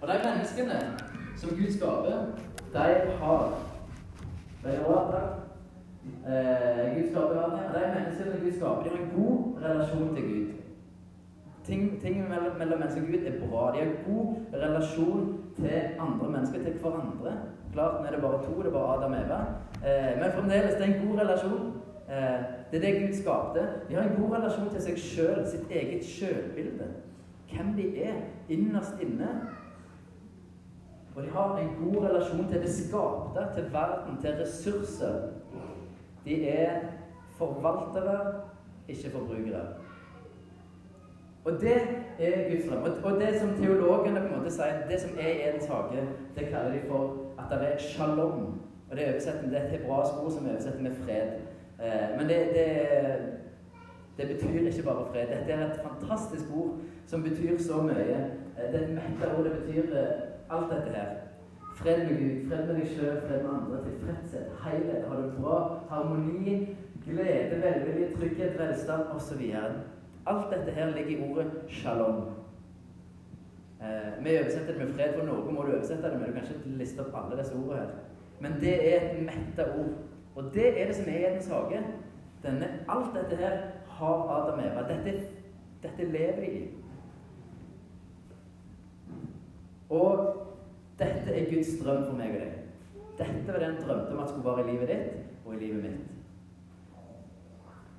og de menneskene som Gud skaper, de har Veldig bra. Eh, Gud skaper verden, og de menneskene Gud skaper, de har en god relasjon til Gud. Ting, ting mellom, mellom mennesker og Gud er bra. De har god relasjon til andre mennesker, til hverandre. Klart, nå er det bare to, det er bare Adam og Eva. Eh, men fremdeles, det er en god relasjon. Eh, det er det Gud skapte. De har en god relasjon til seg sjøl, sitt eget sjølbilde. Hvem de er innerst inne. Og de har en god relasjon til det skapte, til verden, til ressurser. De er forvaltere, ikke forbrukere. Og det er Guds drøm. Og det som teologene på en måte sier, det som er i Edens hage, det kaller de for at det er shalom. Og det er, et hebraisk ord som er oversett med fred. Eh, men det, det, det, betyr ikke bare fred. Dette er et fantastisk ord som betyr så mye. Eh, det er et mette ord. Det betyr eh, alt dette her. Fred med Gud, fred med deg sjøl, fred med andre, tilfredshet, helhet, ha det bra, harmoni, glede, velvilje, trygghet, velstand osv. Alt dette her ligger i ordet shalom. Eh, vi oversetter det med fred, for noe må du oversette det med. Du kan ikke liste opp alle disse ordene her. Men det er et metta ord. Og det er det som er i Edens hage. Alt dette her har Adam Eva. Dette, dette lever de i. Og dette er Guds drøm for meg og deg. Dette var det han drømte om at skulle være i livet ditt og i livet mitt.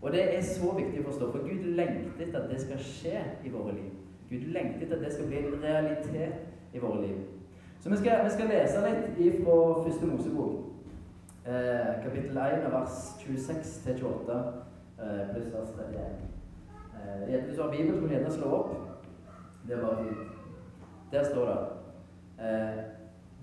Og det er så viktig å forstå, for Gud lengter etter at det skal skje i våre liv. Gud lengter etter at det skal bli en realitet i våre liv. Så vi skal, vi skal lese litt fra første Mosebok, eh, kapittel 1, vers 26 til 28, eh, pluss vers 31. Eh, hvis du har Bibelen, så kan du gjerne slå opp. Det er bare fint. Der står det eh,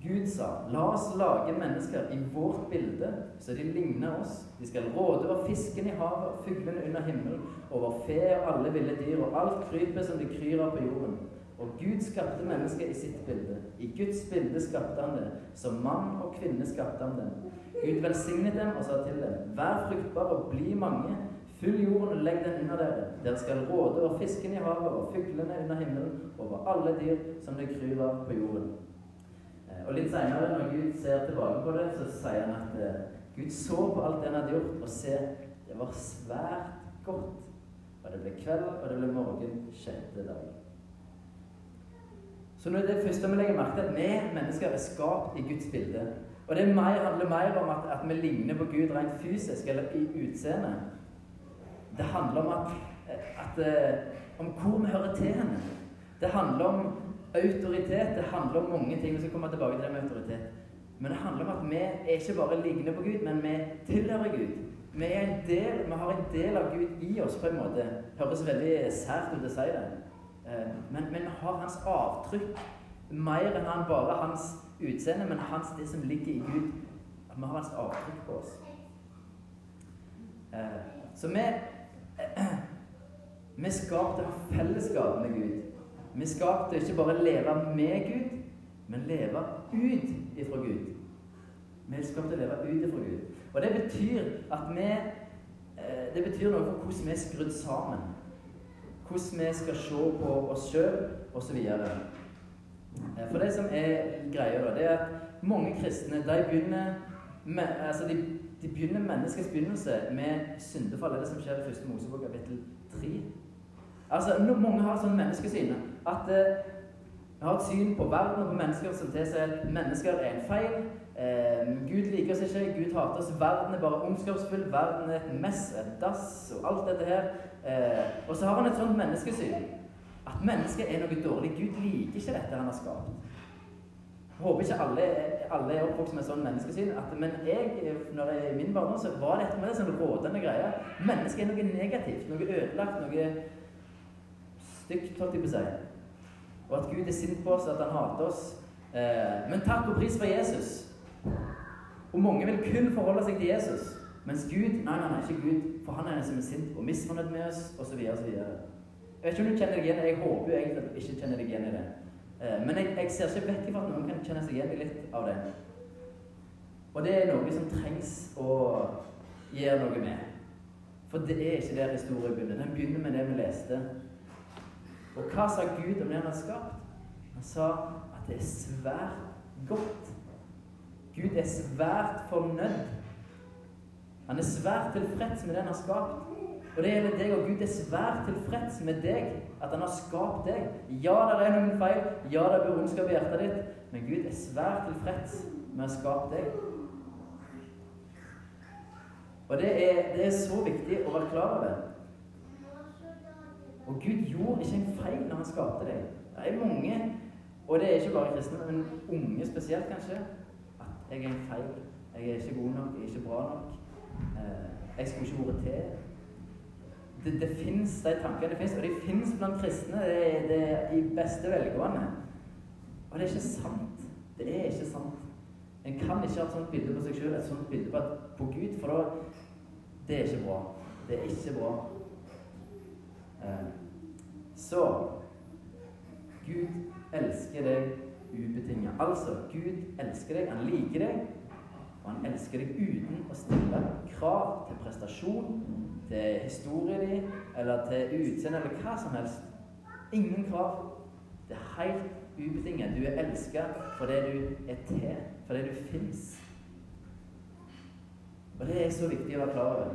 Gud sa, la oss lage mennesker i vårt bilde, så de ligner oss. De skal råde over fisken i havet, fuglene under himmelen, over fe og alle ville dyr, og alt krypet som de kryr av på jorden. Og Gud skapte mennesket i sitt bilde. I Guds bilde skapte han det. Som mann og kvinne skapte han dem. Gud velsignet dem og sa til dem, vær fruktbare og bli mange. Fyll jorden og legg den under dere. Dere skal råde over fisken i havet og fuglene under himmelen, over alle dyr som det kryr av på jorden. Og litt seinere, når Gud ser tilbake på det, så sier han at eh, Gud så på alt det han hadde gjort, og se, det var svært godt. Og det ble kveld, og det ble morgen sjette dag. Så nå er det første vi legger merke til, at vi mennesker er skapt i Guds bilde. Og det handler mer om at, at, vi ligner på Gud rent fysisk, eller i utseende. Det handler om at, at, eh, om hvor vi hører til henne. Det handler om autoritet. Det handler om mange ting. Vi skal komme tilbake til det med autoritet. Men det handler om at vi er ikke bare ligner på Gud, men vi tilhører Gud. Vi, er en del, vi har en del av Gud i oss, på en måte. Det høres veldig sært ut å si det. Eh, men, men, vi har hans avtrykk. Mer enn han bare hans utseende, men hans, det som ligger i Gud. Vi har hans avtrykk på oss. Eh, så vi Vi er fellesskap med Gud. Vi er skapt til ikke bare leve med Gud, men leve ut ifra Gud. Vi er skapt til å leve ut ifra Gud. Og det betyr at vi eh, Det betyr noe for hvordan vi er skrudd sammen. Hvordan vi skal se på oss sjøl, osv. Eh, for det som er greia, da, det er at mange kristne de begynner med, altså de, de begynner menneskets begynnelse med syndefall. Det som skjer i første Mosebok kapittel 3. Altså, Mange har sånn menneskesyn at eh, har et syn på verden og på mennesker som tilsier at mennesker er en feil. Eh, Gud liker oss ikke, Gud hater oss. Verden er bare ondskapsfull. Verden er et mess, et dass og alt dette her. Eh, og så har han et sånt menneskesyn. At mennesket er noe dårlig. Gud liker ikke dette han har skapt. Jeg håper ikke alle, alle er oppvokst med sånn menneskesyn. At, men jeg, når jeg i min barndom så var det med sånn rådende greie. Mennesket er noe negativt, noe ødelagt, noe stygt, holdt jeg på å si og at Gud er sint på oss, at han hater oss. Eh, men takk og pris for Jesus. Og mange vil kun forholde seg til Jesus. Mens Gud nei, nei, nei, ikke Gud, for han er den som er sint og misfornøyd med oss, osv. osv. Jeg vet ikke om du kjenner deg igjen Jeg håper jo egentlig at du ikke kjenner deg igjen i det. Eh, men jeg, jeg, ser ikke vekk fra at noen kan kjenne seg igjen i litt av det. Og det er noe som trengs å gjøre noe med. For det er ikke der historien begynner. Den begynner med det vi leste og hva sa Gud om det han har skapt? Han sa at det er svært godt. Gud er svært fornøyd. Han er svært tilfreds med det han har skapt. Og det gjelder deg, og Gud er svært tilfreds med deg, at han har skapt deg. Ja, det er noen feil. Ja, det bør ondskap i hjertet ditt. Men Gud er svært tilfreds med å ha skapt deg. Og det er, det er så viktig å være klar over. Og Gud gjorde ikke en feil når han skapte deg. Det er mange, og det er ikke bare kristne, men unge spesielt kanskje, at jeg er en feil. Jeg er ikke god nok, jeg er ikke bra nok. Eh, jeg skulle ikke vært til. Det, det fins de tankene, det og de fins blant kristne det, det i beste velgående. Og det er ikke sant. Det er ikke sant. En kan ikke ha et sånt bilde på seg sjøl, et sånt bilde på, på Gud, for da Det er ikke bra. Det er ikke bra. Eh, så Gud elsker deg ubetinget. Altså, Gud elsker deg, han liker deg, og han elsker deg uten å stille krav til prestasjon, til historien din, eller til utseende, eller hva som helst. Ingen krav. Det er helt ubetinget. Du er elska fordi du er til, fordi du fins. Og det er så viktig å være klar over.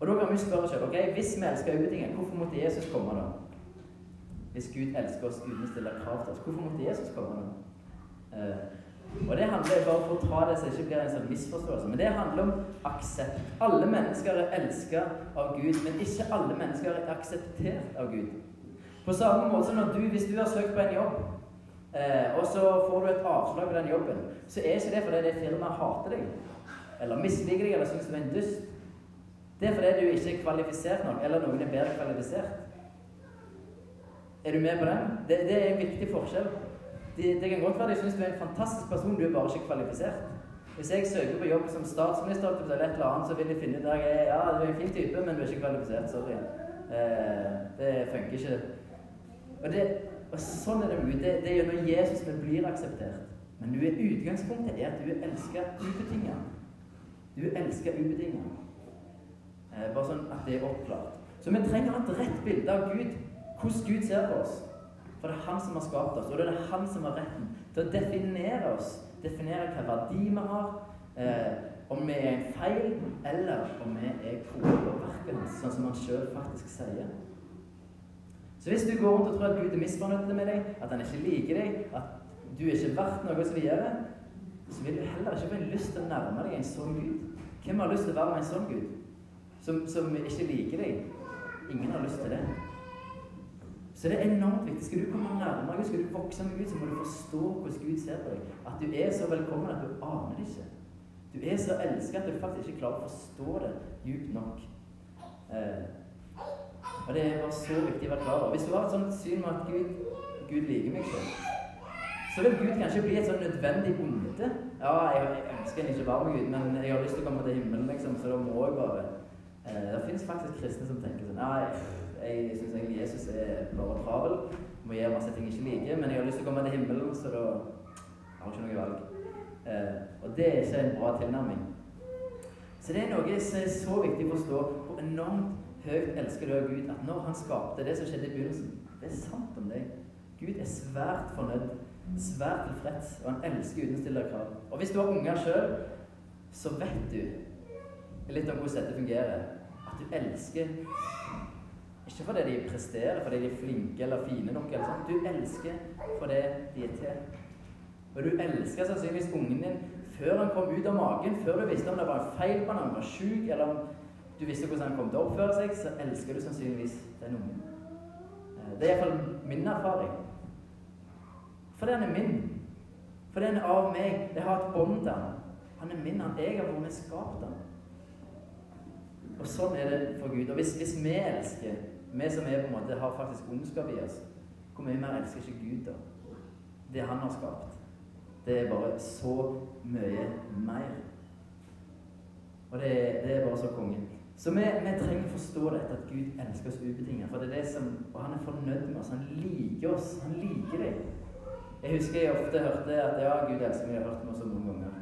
Og da kan vi spørre selv ok, hvis vi elsker ubetinget, hvorfor måtte Jesus komme da? Hvis Gud elsker oss uten å stille krav til oss, hvorfor måtte Jesus komme da? Uh, og det handler bare for å ta det så det ikke blir en sånn misforståelse. Men det handler om aksept. Alle mennesker er elska av Gud, men ikke alle mennesker er akseptert av Gud. På samme måte som når du, hvis du har søkt på en jobb, eh, og så får du et avslag på den jobben, så er ikke det fordi det firmaet hater deg, eller misliker deg, eller syns du er en dust. Det er fordi du ikke er kvalifisert nok, eller noen er bedre kvalifisert. Er du med på den? Det, det er en viktig forskjell. Det, det kan godt være de syns du er en fantastisk person, du er bare ikke kvalifisert. Hvis jeg søker på jobb som statsminister, eller et eller annet, så vil de finne ut at ja, du er en fin type, men du er ikke kvalifisert. Sorry. Eh, det funker ikke. Og, det, og sånn er det mulig. Det, det er gjennom Jesus vi blir akseptert. Men du er utgangspunktet er at du er elska ubetinget. Du er elska ubetinget. Eh, bare sånn at det er oppklart. Så vi trenger et rett bilde av Gud, hvordan Gud ser på oss. For det er Han som har skapt oss, og det er Han som har retten til å definere oss. Definere hva verdi vi har, eh, om vi er en feil, eller om vi er kroner på verket hans, sånn som han sjøl faktisk sier. Så hvis du går rundt og tror at Gud er misfornøyd med deg, at han ikke liker deg, at du er ikke verdt noe osv., så, så vil du heller ikke få lyst til å nærme deg en sånn Gud. Hvem har lyst til å være med en sånn Gud? Som, som ikke liker deg. Ingen har lyst til det. Så det er enormt viktig. Skal du komme nærmere Gud, skal du vokse med Gud, så må du forstå hvordan Gud ser på deg. At du er så velkommen at du aner det ikke. Du er så elsket at du faktisk ikke klarer å forstå det djupt nok. Eh, og det er bare så viktig å være klar over. Hvis du har et sånt syn med at Gud, Gud liker meg ikke, så vil Gud kanskje bli et sånn nødvendig onde. Ja, jeg, jeg ønsker ikke å være med Gud, men jeg har lyst til å komme til himmelen, liksom, så da må jeg bare det finnes faktisk kristne som tenker sånn Nei, jeg syns egentlig Jesus er bare travel. Må gjøre masse ting jeg ikke liker, men jeg har lyst til å komme til himmelen, så da har jeg ikke noe valg. Eh, og det er ikke en bra tilnærming. Så det er noe som er så viktig å forstå. Hvor enormt høyt elsker du av Gud at når han skapte det som skjedde i begynnelsen Det er sant om deg. Gud er svært fornøyd, svært tilfreds, og han elsker uten å stille krav. Og hvis du har unger sjøl, så vet du litt om hvordan dette fungerer. Du elsker ikke fordi de presterer, fordi de er flinke eller fine nok. eller sånt. Du elsker fordi de er til. Og du elsker sannsynligvis ungen din før han kom ut av magen, før du visste om det var en feil på han, han var sjuk, eller om du visste hvordan han kom til å oppføre seg, så elsker du sannsynligvis den ungen. Eh, det er iallfall min erfaring. Fordi han er min. Fordi han er av meg. Jeg har et bånd til han. Han er min. Han jeg har vært skapt han. Og sånn er det for Gud. Og hvis, hvis vi elsker, vi som er på en måte har faktisk ondskap i oss, hvor mye mer elsker ikke Gud da? Det han har skapt. Det er bare så mye mer. Og det, det er bare så konge. Så vi, vi, trenger å forstå dette, at Gud elsker oss ubetinget. For det er det som, Og han er fornøyd med oss. Han liker oss. Han liker deg. Jeg husker jeg ofte hørte at ja, Gud elsker meg. Jeg har hørt meg så mange ganger.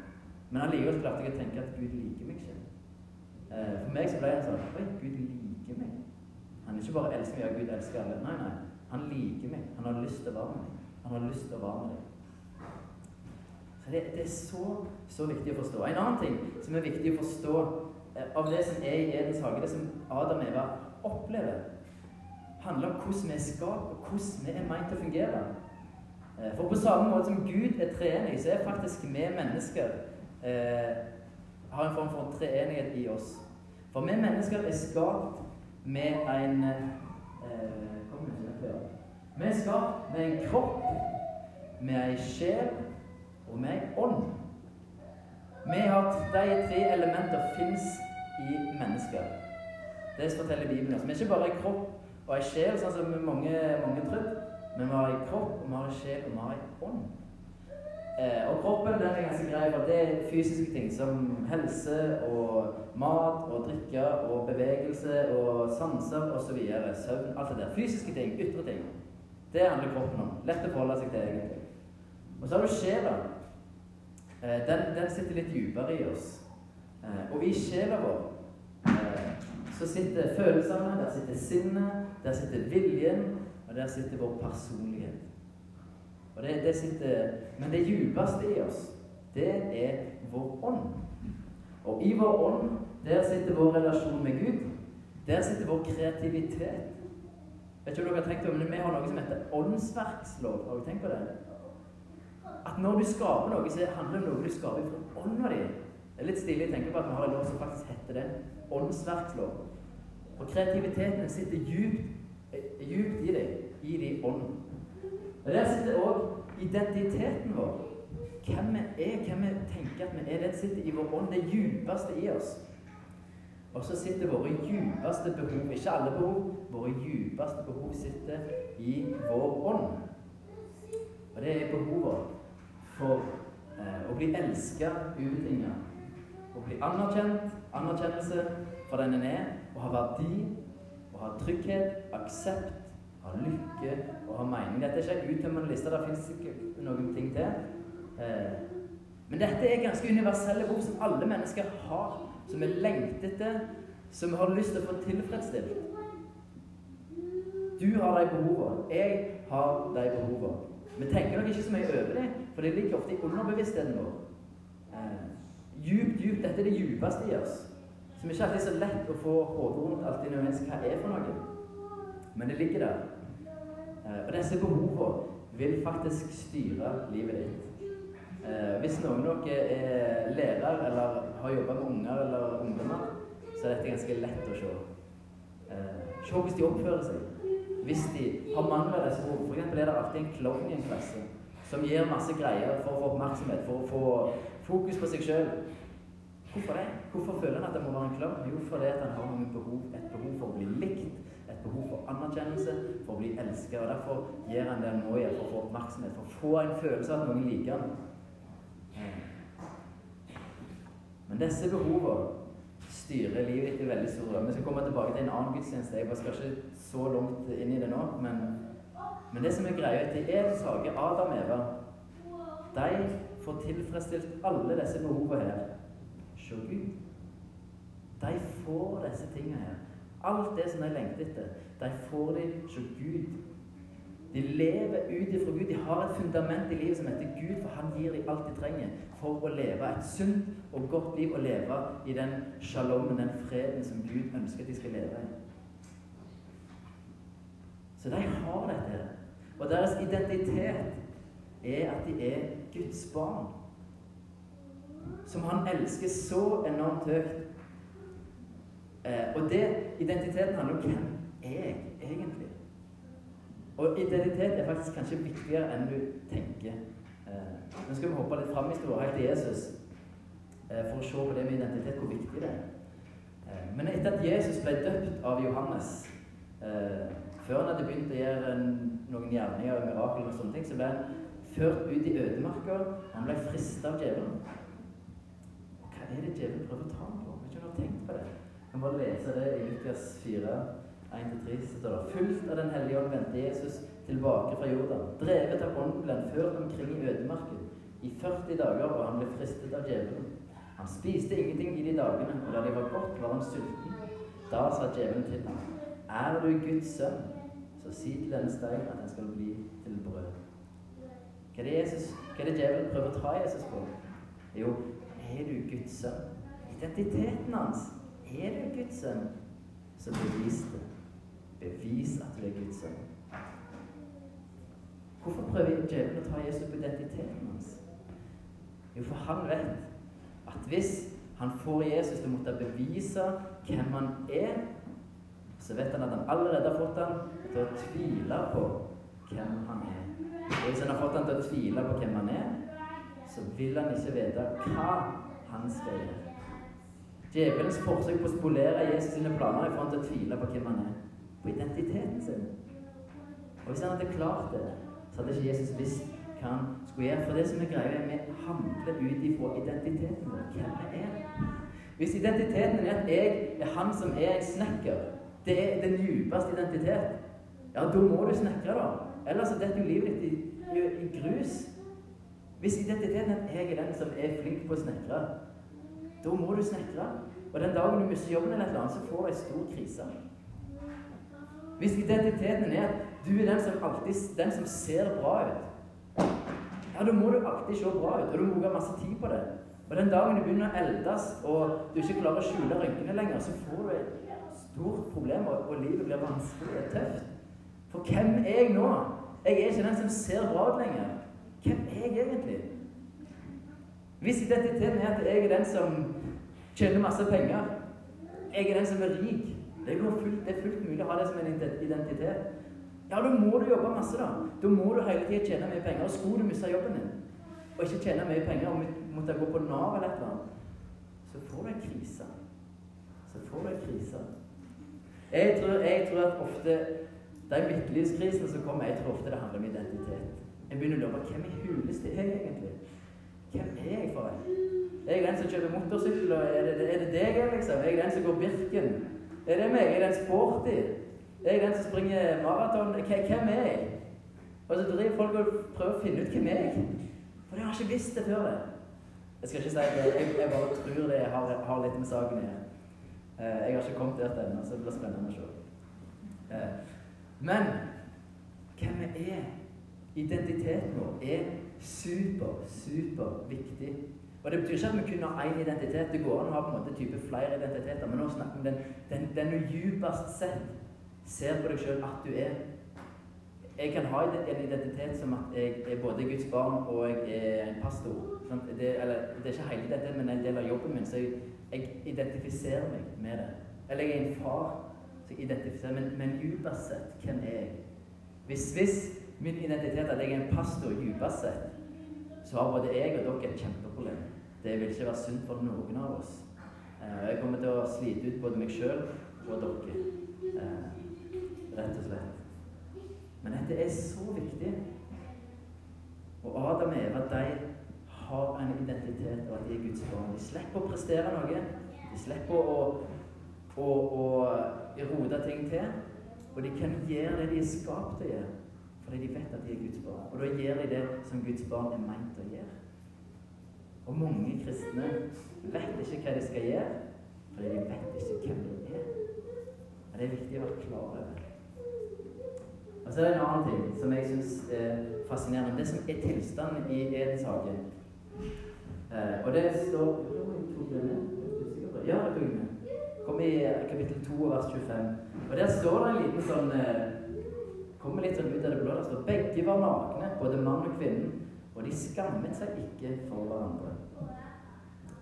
Men allikevel klarte jeg å tenke at Gud liker meg ikke. Eh, for meg så ble det sånn Oi, Gud liker meg. Han ikke bare elsker meg, ja, Gud elsker alle. Nei, nei. Han liker meg. Han har lyst til å være med meg. Han har lyst til å være med deg. Så det, det, er så, så viktig å forstå. En annen ting som er viktig å forstå eh, av det som er i Edens hage, det som Adam og Eva opplever, handler om hvordan vi er skapt, og hvordan vi er meint til å fungere. Eh, for på samme måte som Gud er treenig, så er faktisk vi mennesker eh, har en form for treenighet i oss. For vi mennesker er skapt med en eh, Vi er skapt med en kropp, med ei sjel og med ei ånd. Vi har De tre elementer fins i mennesker. Det forteller Bibelen oss. Vi er ikke bare ei kropp og ei sjel, sånn som mange, mange tror. Men vi har ei kropp, og vi har ei sjel, og vi har ei ånd. Eh, og kroppen den er ganske grei, for det er fysiske ting som helse og mat og drikke og bevegelse og sanser osv. Søvn, alt det der. Fysiske ting, ytre ting. Det handler kroppen om. Lett å forholde seg til, egentlig. Og så har du sjela. Eh, den, den, sitter litt dypere i oss. Eh, og i sjela vår eh, så sitter følelsene, der sitter sinnet, der sitter viljen, og der sitter vår personlighet. Og det, det sitter, men det djupeste i oss, det er vår ånd. Og i vår ånd, der sitter vår relasjon med Gud. Der sitter vår kreativitet. Vet ikke om dere har tenkt på, men Vi har noe som heter åndsverkslov. Har du tenkt på det? at når du skaper noe, så handler det om noe du skaper fra ånda di. Det er litt stilig å tenke på at vi har en lov som faktisk heter det. Åndsverkslov. Og kreativiteten sitter djupt, eh, djupt i deg, i din ånd. Og Der sitter òg identiteten vår. Hvem vi er, hvem vi tenker at vi er. Det sitter i vår ånd, det djupeste i oss. Og så sitter våre djupeste behov, ikke alle behov, våre djupeste behov sitter i vår ånd. Og det er behovet for eh, å bli elska ubetinga. Å bli anerkjent, anerkjennelse for den en er, å ha verdi, å ha trygghet, aksept, ha lykke og ha mening. Dette er ikke en uttømmende liste, det fins ikke noen ting til. Eh, men dette er ganske universelle behov som alle mennesker har, som vi lengter etter, som vi har lyst til å få tilfredsstilt. Du har de behovene. Jeg har de behovene. Vi tenker nok ikke så mye over det, for det ligger ofte i underbevisstheten vår. Eh, djupt, djupt. Dette er det djupeste i oss. Som ikke alltid er så lett å få hodet rundt alltid nødvendigvis hva er for noe. Men det ligger der. Eh, og disse behovene vil faktisk styre livet ditt. Eh, hvis noen av dere er lærer eller har jobba med unger eller ungdommer, så er dette ganske lett å se. Eh, se hvordan de oppfører seg hvis de har mangler disse behovene. Eksempel er det alltid en klovn i en klasse som gir masse greier for å få oppmerksomhet, for å få fokus på seg sjøl. Hvorfor det? Hvorfor føler han at det må være en klovn? Jo, fordi han har behov, et behov for å bli likt, behov for anerkjennelse, for å bli elsket. Og derfor gir han det han må for å få oppmerksomhet, for å få en følelse av at noen liker han. Men disse behovene styrer livet ditt i veldig stor grad. Vi skal komme tilbake til en annen gudstjeneste. Jeg bare skal ikke så langt inn i det nå, men, men det som er greia, er at Edens hage, Adam og Eva, de får tilfredsstilt alle disse behovene her. Se Gud. De får disse tingene her. Alt det som de lengter etter, de får de se Gud. De lever ut ifra Gud. De har et fundament i livet som heter Gud, for han gir dem alt de trenger for å leve et sunt og godt liv og leve i den shalommen, den freden som Gud ønsker at de skal leve i. Så de har dette. Og deres identitet er at de er Guds barn. Som han elsker så enormt høyt. Eh, og det, identiteten handler om hvem er jeg egentlig? Og identitet er faktisk kanskje viktigere enn du tenker. Eh, nå skal vi hoppe litt fram i historien, til Jesus, eh, for å se på det med identitet, hvor viktig det er. Eh, men etter at Jesus ble døpt av Johannes eh, før han hadde begynt å gjøre noen gjerninger og mirakler, og sånne ting, så ble han ført ut i ødemarka. Han ble frista av djevelen. Hva er det djevelen prøver å ta ham på? Jeg Vet ikke har tenkt på det? Kan bare lese det i Lukas 4, 1-3. står det Fullt av Den hellige ånd vendte Jesus tilbake fra Jordan. Drevet av ånden ble han ført omkring i ødemarken i 40 dager, og han ble fristet av djevelen. Han spiste ingenting i de dagene, og da de var godt, var han sulten. Da sa djevelen til ham, Er du Guds sønn, så si til denne steinen at den skal bli til brød. Hva er det, Jesus, hva er det djevelen prøver å ta Jesus på? Jo, er du Guds sønn? Identiteten hans. Er du Guds sønn, så bevis det. Bevis at du er Guds sønn. Hvorfor prøver djevelen å ta Jesus på identiteten hans? Jo, for han vet at hvis han får Jesus til å måtte bevise hvem han er, så vet han at han allerede har fått ham til å tvile på hvem han er. Og hvis han har fått ham til å tvile på hvem han er, så vil han ikke vite hva han skal gjøre. Djevelens forsøk på å spolere Jesus sine planer i forhold til å tvile på hvem han er. På identiteten sin. Og hvis han hadde klart det, så hadde ikke Jesus visst hva han skulle gjøre. For det som er greia, er vi handler ut ifra identiteten vår. Hvem vi er. Hvis identiteten er at jeg er han som er en snekker, det er den djupeste identitet, ja, da må du snekre, da. Ellers detter jo livet ditt i, i, i, grus. Hvis identiteten er at jeg er den som er flink på å snekre, da må du snekre. Og den dagen du mister jobben, eller et eller annet, så får du en stor krise. Hvis identiteten er at du er den som alltid den som ser bra ut, ja, da må du alltid se bra ut, og du må bruke masse tid på det. Og den dagen du begynner å eldes, og du ikke klarer å skjule rynkene lenger, så får du et stort problem, og livet blir vanskelig og tøft. For hvem er jeg nå? Jeg er ikke den som ser bra ut lenger. Hvem er jeg egentlig? Hvis identiteten er at jeg er den som tjener masse penger, jeg er den som er rik Det, fullt, det er fullt mulig å ha det som en identitet. Ja, da må du jobbe masse, da. Da må du hele tida tjene mye penger. Og skulle du miste jobben din og ikke tjene mye penger og måtte gå på Nav eller et så får du en krise. Så får du en krise. Jeg tror, jeg tror at ofte de midtlivskrisene som kommer, jeg tror ofte det handler om identitet. En begynner å lure hvem i huleste er jeg egentlig? Hvem er jeg for en? Er jeg den som kjøper motorsykkel, er det, er det deg, liksom? Er jeg den som går Birken? Er det meg? Er jeg den sporty? Er jeg den som springer maraton? Hvem er jeg? Og så driver folk og prøver å finne ut hvem er jeg For jeg har ikke visst det før. Jeg skal ikke si at jeg, jeg bare tror det har, har litt med saken å gjøre. Eh, jeg har ikke kommet dit ennå, så det blir spennende å se. Eh, men hvem vi er, identiteten vår, er super, super viktig. Og Det betyr ikke at vi kun har én identitet. Det går an å ha på en måte type flere identiteter. Men nå snakker vi om den, den, den du dypest sett ser på deg sjøl at du er. Jeg kan ha en identitet som at jeg er både Guds barn og jeg er en pastor. Det, eller, det er ikke hele dette, men en del av jobben min. Så jeg, jeg identifiserer meg med det. Eller jeg er en far så jeg identifiserer Men, men dypest sett, hvem er jeg? Hvis, hvis min identitet er at jeg er en pastor dypest sett, så har både jeg og dere et kjempeproblem. Det vil ikke være sunt for noen av oss. Eh, jeg kommer til å slite ut både meg sjøl og dere. Eh, rett og slett. Men dette er så viktig. Og Adam og Eva de har en identitet og at de er Guds barn. De slipper å prestere noe. De slipper å, å, å rote ting til. Og de kan gjøre det de er skapt til å gjøre, fordi de vet at de er Guds barn. Og da gjør de det som Guds barn er meint å gjøre. Og mange kristne vet ikke hva de skal gjøre, fordi de vet ikke hvem de er. Og det er viktig å være klar over. Og så er det en annen ting som jeg syns er fascinerende. Det som er tilstanden i Edens hage. Eh, og det står Ja, det tok den med. Kom i kapittel 2, vers 25. Og Der står det en liten sånn eh, Kommer litt sånn ut av det blå. Der begge var nakne, både mann og kvinnen, og de skammet seg ikke for hverandre.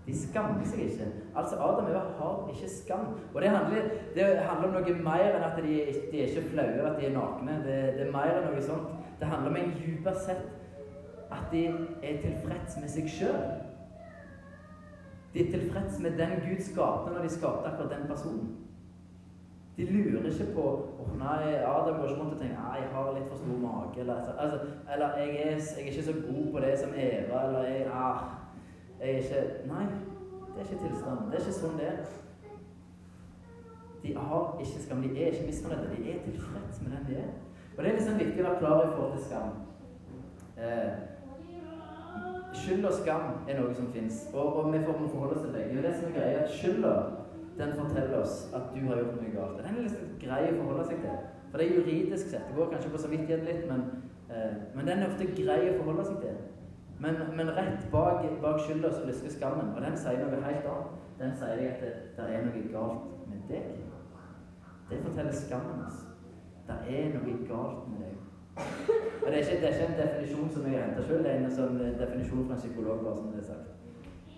De skammer seg ikke. Altså, Adam og Eva har ikke skam. Og det handler, det handler om noe mer enn at de, de er ikke flaue over at de er nakne. Det, det, er mer enn noe sånt. Det handler om en dypere sett at de er tilfreds med seg sjøl. De er tilfreds med den Gud skapte når de skapte akkurat den personen. De lurer ikke på oh, nei, Adam går ikke rundt og tenker ah, jeg har litt for stor mage. Eller, altså, eller jeg, er, jeg, er, ikke så god på det som Eva. Eller jeg, ah, jeg er ikke Nei, det er ikke tilstanden. Det er ikke sånn det er. De har ikke skam. De er ikke misfornøyde. De er tilfreds med den de er. Og det er liksom viktig å være klar i forhold til skam. Eh, Skyld og skam er noe som fins, og, og, vi får forholde oss til begge. Det er det som er greia. Skylda den forteller oss at du har gjort noe galt. Den er liksom grei å forholde seg til. For det er juridisk sett. Det går kanskje på samvittigheten litt, men Eh, men den er ofte grei å forholde seg til. Men, men rett bak, bak skylda så lysker skammen, og den sier noe helt annet. Den sier deg at det, det, er noe galt med deg. Det forteller skammen oss. Det er noe galt med deg. Og det er, ikke, det er ikke en definisjon som jeg har henta sjøl, det er en sånn definisjon fra en psykolog. bare som det er sagt.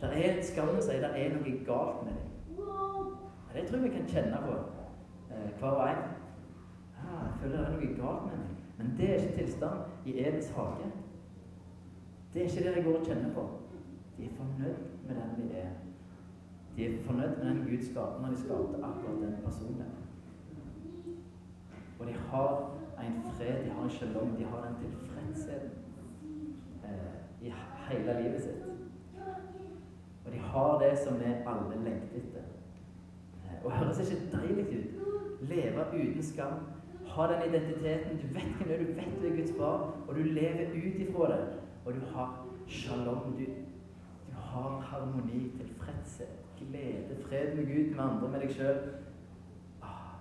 Det er Skammen sier det er noe galt med deg. Det tror jeg vi kan kjenne på eh, hver en. Ah, jeg føler det er noe galt med meg. Men det er ikke tilstand i Edens hage. Det er ikke det de går og kjenner på. De er fornøyd med den de er. De er fornøyd med den Gud skapte når de skapte akkurat den personen. Og de har en fred, de har en shalom, de har den tilfredsheten eh, i hele livet sitt. Og de har det som vi alle lengter etter. Eh, og høres ikke deilig ut? Leve uten skam, ha den identiteten. Du vet hvem du er, du vet du er Guds barn, og du lever ut ifra det. Og du har shalom. Du, du har harmoni, tilfredshet, glede, fred med Gud, med andre, med deg sjøl. Ah,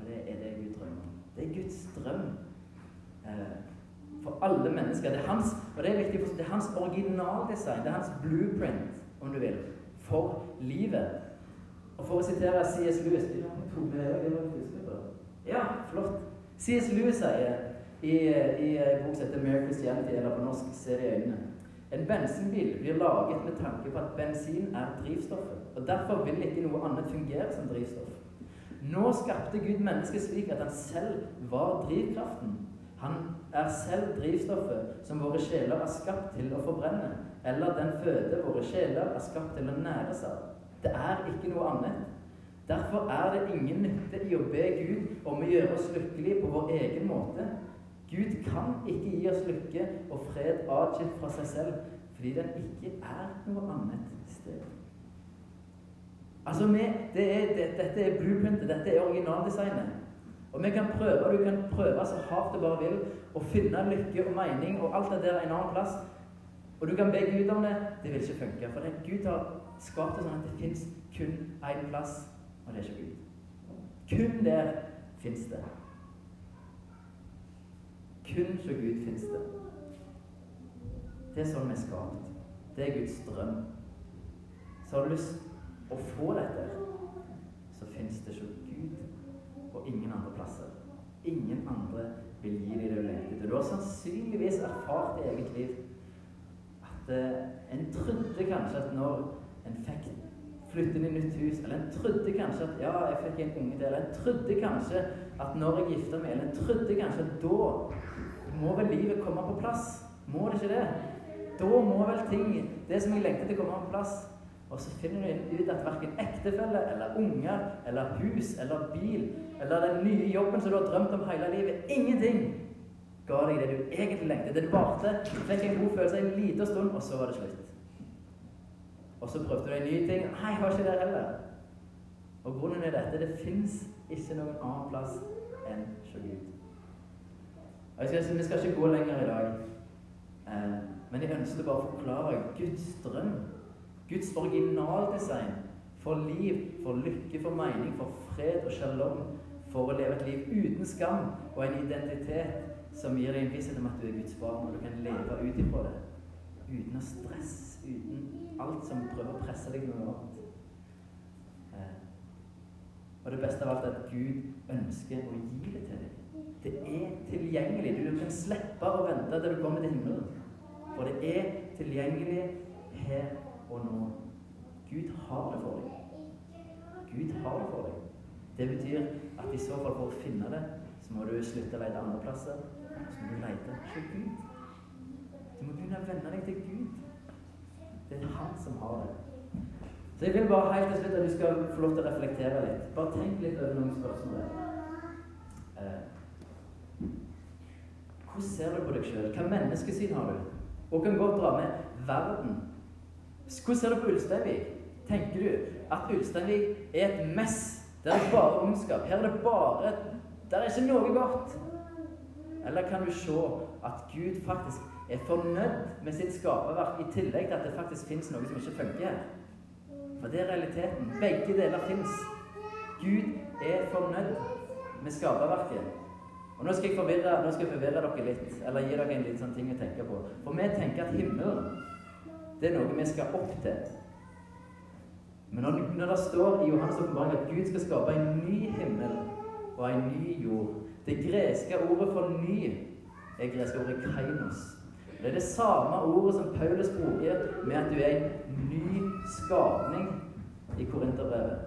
og det er det Gud drømmer om. Det er Guds drøm eh, for alle mennesker. Det er hans, og det er viktig, det er hans originaldesign, det er hans blueprint, om du vil, for livet. Og for å sitere C.S. Lewis Ja, flott. C.S. Lewis sier i, i en bok som heter Christianity', eller på norsk 'Se det i øynene' En bensinbil blir laget med tanke på at bensin er drivstoffet, og derfor vil ikke noe annet fungere som drivstoff. Nå skapte Gud mennesket slik at han selv var drivkraften. Han er selv drivstoffet som våre sjeler er skapt til å forbrenne, eller den føde våre sjeler er skapt til å næres av. Det er ikke noe annet. Derfor er det ingen nytte i å be Gud om å gjøre oss lykkelige på vår egen måte. Gud kan ikke gi oss lykke og fred atskilt fra seg selv, fordi den ikke er noe annet sted. Altså, vi, det er, det, Dette er blueprintet, dette er originaldesignet. Og vi kan prøve, du kan prøve så hardt du bare vil, å finne lykke og mening og alt det der en annen plass. Og du kan be Gud om det. Det vil ikke funke. For det, Gud har skapt det sånn at det fins kun én plass og det er ikke Gud. Kun der fins det. Kun så Gud fins det. Det er sånn vi er skapt. Det er Guds drøm. Så har du lyst å få dette, så fins det og ingen andre plasser. Ingen andre vil gi deg det du lengter etter. Du har sannsynligvis erfart i eget liv at uh, en trodde kanskje at når en fikk flytte inn i nytt hus. Eller en trodde kanskje at ja, jeg fikk en unge til. Eller en trodde kanskje at når jeg gifta meg Eller en trodde kanskje at da må vel livet komme på plass. Må det ikke det? Da må vel ting, det som jeg lengter til, komme på plass. Og så finner du ut at verken ektefelle eller unger eller hus eller bil eller den nye jobben som du har drømt om hele livet Ingenting ga deg det du egentlig lengtet. Det varte, fikk en god følelse en liten stund, og så var det slutt. Og så prøvde du en ny ting. Nei, jeg var ikke der heller. Og grunnen er dette det fins ikke noen annen plass enn hos Gud. Vi skal ikke gå lenger i dag, eh, men jeg ønsker bare å forklare Guds drøm. Guds originaldesign for liv, for lykke, for mening, for fred og shalom. For å leve et liv uten skam og en identitet som gir deg en visshet om at du er Guds barn, og du kan leve ut ifra det. Uten å stress, uten alt som prøver å presse deg noe annet. Eh, og det beste av alt er at Gud ønsker å gi det til deg. Det er tilgjengelig. Du kan slippe å vente til du kommer til himmelen. For det er tilgjengelig her og nå. Gud har det for deg. Gud har det for deg. Det betyr at i så fall for å finne det, så må du slutte å lete andre plasser. Så må du lete til Gud. Du må begynne å venne deg til Gud. Det er han som har det. Så jeg vil bare helt til slutt at du skal få lov til å reflektere litt. Bare tenk litt over noen spørsmål. Eh, hvordan ser du på deg sjøl? Hva menneskesyn har du? Og kan godt dra med verden. Hvordan ser du på Ulsteinvik? Tenker du at Ulsteinvik er et mess? Der er bare ondskap. Her er det bare Der er ikke noe godt. Eller kan du se at Gud faktisk er fornøyd med sitt skaperverk, i tillegg til at det faktisk fins noe som ikke funker. For det er realiteten. Begge deler fins. Gud er fornøyd med skaperverket. Og Nå skal jeg forvirre, nå skal jeg forvirre dere litt, eller gi dere en litt sånn ting å tenke på. For vi tenker at himmelen, det er noe vi skal opp til. Men når, når det står i Johannes' åpenbaring at Gud skal skape en ny himmel og en ny jord Det greske ordet for 'ny' er greske ordet 'kainos'. Det er det samme ordet som Paulus bruker med at du er en ny skapning i Korinterbrevet.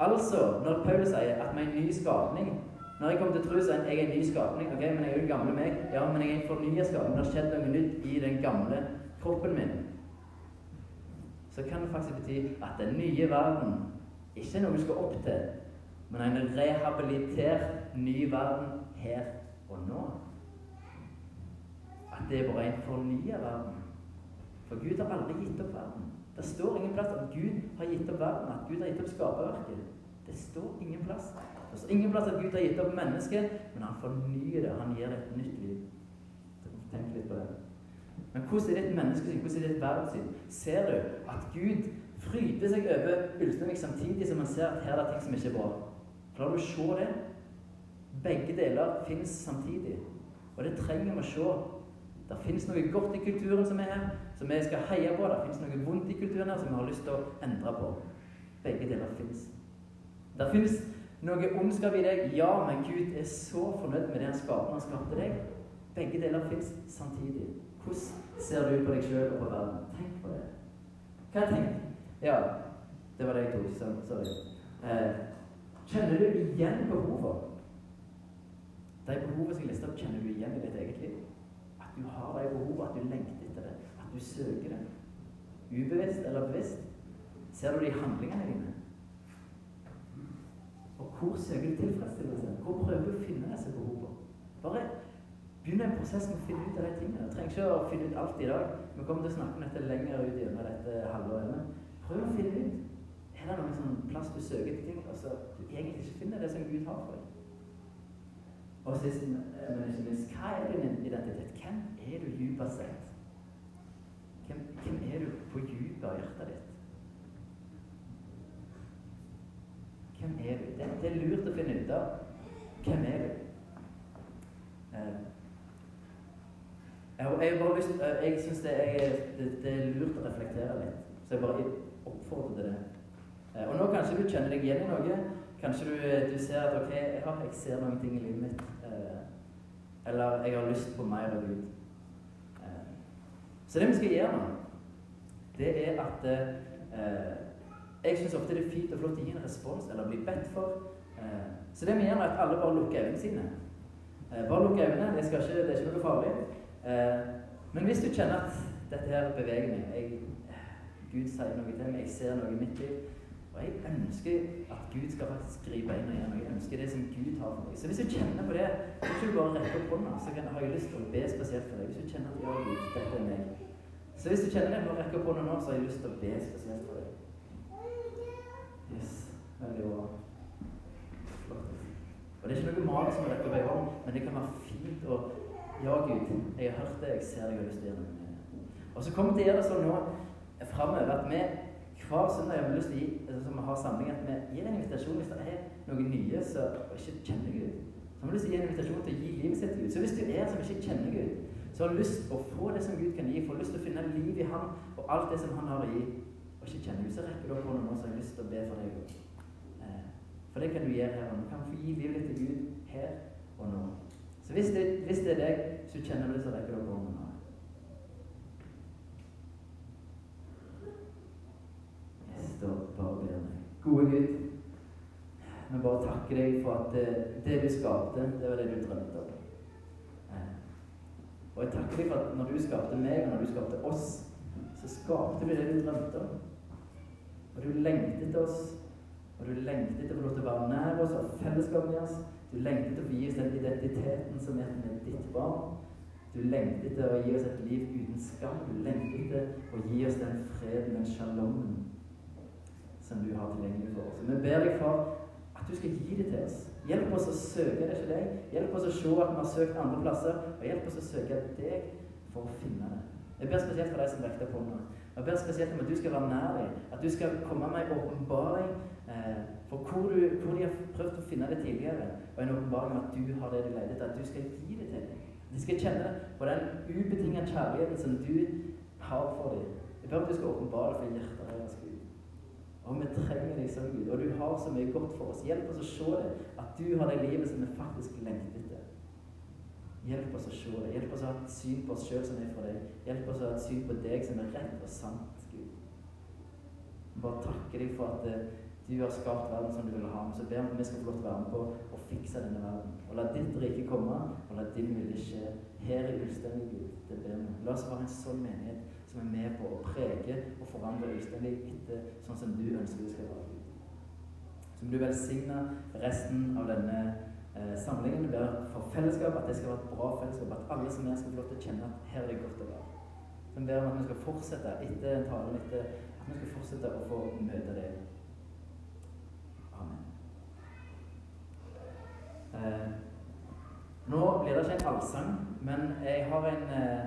Altså, når Paulus sier at vi er en ny skapning Når jeg kommer til tro, så er jeg en ny skapning. ok, Men jeg er jo den gamle meg. Ja, men jeg er en fornya skapning. Det har skjedd noe nytt i den gamle kroppen min. Så kan det faktisk bety at den nye verden ikke er noe du skal opp til, men en rehabilitert ny verden her og nå at det er bare en fornya verden. For Gud har aldri gitt opp verden. Det står ingen plass at Gud har gitt opp verden, at Gud har gitt opp skaperverket. Det står ingen plass. Det står ingen plass at Gud har gitt opp mennesket, men han fornyer det. Han gir det et nytt liv. Tenk litt på det. Men hvordan er ditt menneskesyn, hvordan er ditt verdenssyn? Ser du at Gud fryder seg over Ulsteinvik samtidig som han ser at her er det ting som ikke er bra? Klarer du å se det? Begge deler finnes samtidig. Og det trenger vi å se det finnes noe godt i kulturen som er her, som vi skal heie på. Det finnes noe vondt i kulturen her som vi har lyst til å endre på. Begge deler finnes. Det finnes noe ondskap i deg, ja, men Gud er så fornøyd med det han skaper når han skapte deg. Begge deler fins samtidig. Hvordan ser du på deg sjøl og på verden? Tenk på det. Hva tenker jeg? Ja, det var det jeg tok. Sorry. Eh, kjenner du igjen behovet? De behovene som jeg lister opp, kjenner du igjen i ditt eget liv? At du har de behov, at du lengter etter det, at du søker det. Ubevisst eller bevisst. Ser du det i handlingene dine? Og hvor søker du tilfredsstillelse? Hvor prøver du å finne disse behovene? Bare begynn en prosess med å finne ut av de tingene. Du trenger ikke å finne ut alt i dag. Vi kommer til å snakke om dette lenger ut gjennom dette halvåret. Men prøv å finne ut. Er det noen sånn plass du søker etter ting altså, du egentlig ikke finner det som Gud har for deg? Og sist, men ikke minst, hva er din identitet? Hvem er du dypest sett? Hvem, hvem, er du på dypet av hjertet ditt? Hvem er du? Det, det, er lurt å finne ut av. Hvem er du? Eh, jeg, jeg, eh, jeg syns det, det, det, er lurt å reflektere litt. Så jeg bare oppfordrer til det. Eh, og nå kanskje du kjenner deg igjen i noe. Kanskje du, du ser at ok, ja, jeg ser noen ting i livet mitt eller jeg har lyst på mer av Gud. Eh, så det vi skal gjøre nå, det er at eh, Jeg syns ofte det er fint og flott å gi en respons eller bli bedt for. Eh, så det vi gjør, er at alle bare lukker øynene sine. bare lukk øynene. Det, det, er ikke noe farlig. Men hvis du kjenner at dette her beveger meg jeg, Gud sier noe til meg, jeg ser noe i mitt liv og jeg ønsker at Gud skal faktisk gripe inn og gjøre noe. Jeg ønsker det som Gud har for meg. Så hvis du kjenner på det, så kan du bare rekke opp hånda, så har jeg lyst til å be spesielt for deg. Hvis du kjenner at ja, Gud, dette er meg. Så hvis du kjenner det, bare rekke opp hånda nå, så har jeg lyst til å be spesielt for deg. Yes. Veldig bra. Og det er ikke noe magisk med å rekke opp ei hånd, men det kan være fint å Ja, Gud, jeg har hørt det, jeg ser deg, har lyst til å gjøre noe det. Og så kommer det til å gjøre det sånn nå framover at vi hver søndag har vi lyst til å gi, altså, som vi har samling, at vi gir en invitasjon hvis det er noen nye som ikke kjenner Gud. Så har vi lyst til å gi en invitasjon til å gi livet sitt til Gud. Så hvis du er som ikke kjenner Gud, så har du lyst til å få det som Gud kan gi, får lyst til å finne liv i Han og alt det som Han har å gi, og ikke kjenner Gud, så rekker du opp hånda nå, så har lyst til å be for deg. òg. for det kan du gjøre her og. Du kan få gi livet ditt til Gud her og nå. Så hvis det, hvis det er deg, så kjenner du det, så rekker du hånden. Jeg står bare og ber meg. Gode Gud, vi bare takker deg for at det, det, du skapte, det var det du drømte om. Eh, og jeg takker deg for at når du skapte meg, og når du skapte oss, så skapte du det du drømte om. Og du lengtet etter oss, og du lengtet etter å få lov til å være nær oss og fellesskap med oss. Du lengter etter å gi oss den identiteten som er med ditt barn. Du lengter etter å gi oss et liv uten skam. Du lengter etter å gi oss den freden, den shalommen, som du har tilgjengelig for oss. Vi ber deg for at du skal gi det til oss. Hjelp oss å søke det til deg. Hjelp oss å se at vi har søkt andre plasser, og hjelp oss å søke deg for å finne det. Jeg ber spesielt for deg som rekte opp hånda. Jeg ber spesielt om at du skal være nær dem. At du skal komme med en åpenbaring eh, for hvor, du, hvor, de har prøvd å finne det tidligere. Og en åpenbaring om at du har det du leter etter. At du skal gi det til dem. De skal kjenne på den ubetingede kjærligheten som du har for dem. Jeg ber om du skal åpenbare det for hjertet deres, Gud. Og vi trenger deg som Gud. Og du har så mye godt for oss. Hjelp oss å se det. At du har det livet som vi faktisk lengter etter. Hjelp oss å se det. Hjelp oss å ha et syn på oss sjøl som er for deg. Hjelp oss å ha et syn på deg som er rett og sant, Gud. Bare takke deg for at eh, du har skapt verden som du vil ha. Så ber om at vi skal få lov til å være med på å fikse denne verden. Og la ditt rike komme, og la din vilje skje her i Ulsteinvik, Gud. Det ber vi. La oss være en sånn menighet som er med på å prege og forandre Ulsteinvik etter sånn som du ønsker det skal være. Så må du velsigne resten av denne eh, samlingen. Du ber for fellesskap, at det skal være et bra fellesskap. At alle som er skal få lov til å kjenne at her er det godt å være. Så vi ber om at vi skal fortsette etter talen, etter at vi skal fortsette å få møte deg. Amen. Eh, nå blir det ikke en allsang, men jeg har en eh,